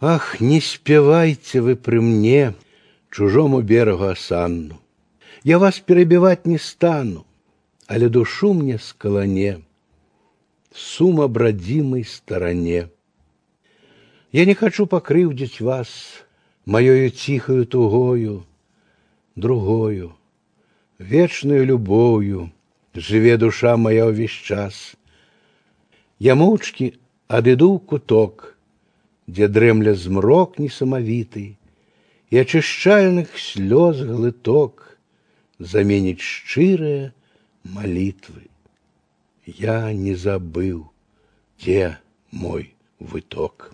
Ах, не спевайте вы при мне чужому берегу осанну. Я вас перебивать не стану, але душу мне сколоне, сум обродимой стороне. Я не хочу покрывдить вас моею тихою тугою, другою, вечную любовью живе душа моя увесь час. Я моўчкі адыду ў куток, дзе дрэмля змрок несамавіты, і ачышчальных слёз глыток заменіць шчырыя молитвы. Я не забыл, где мой выток.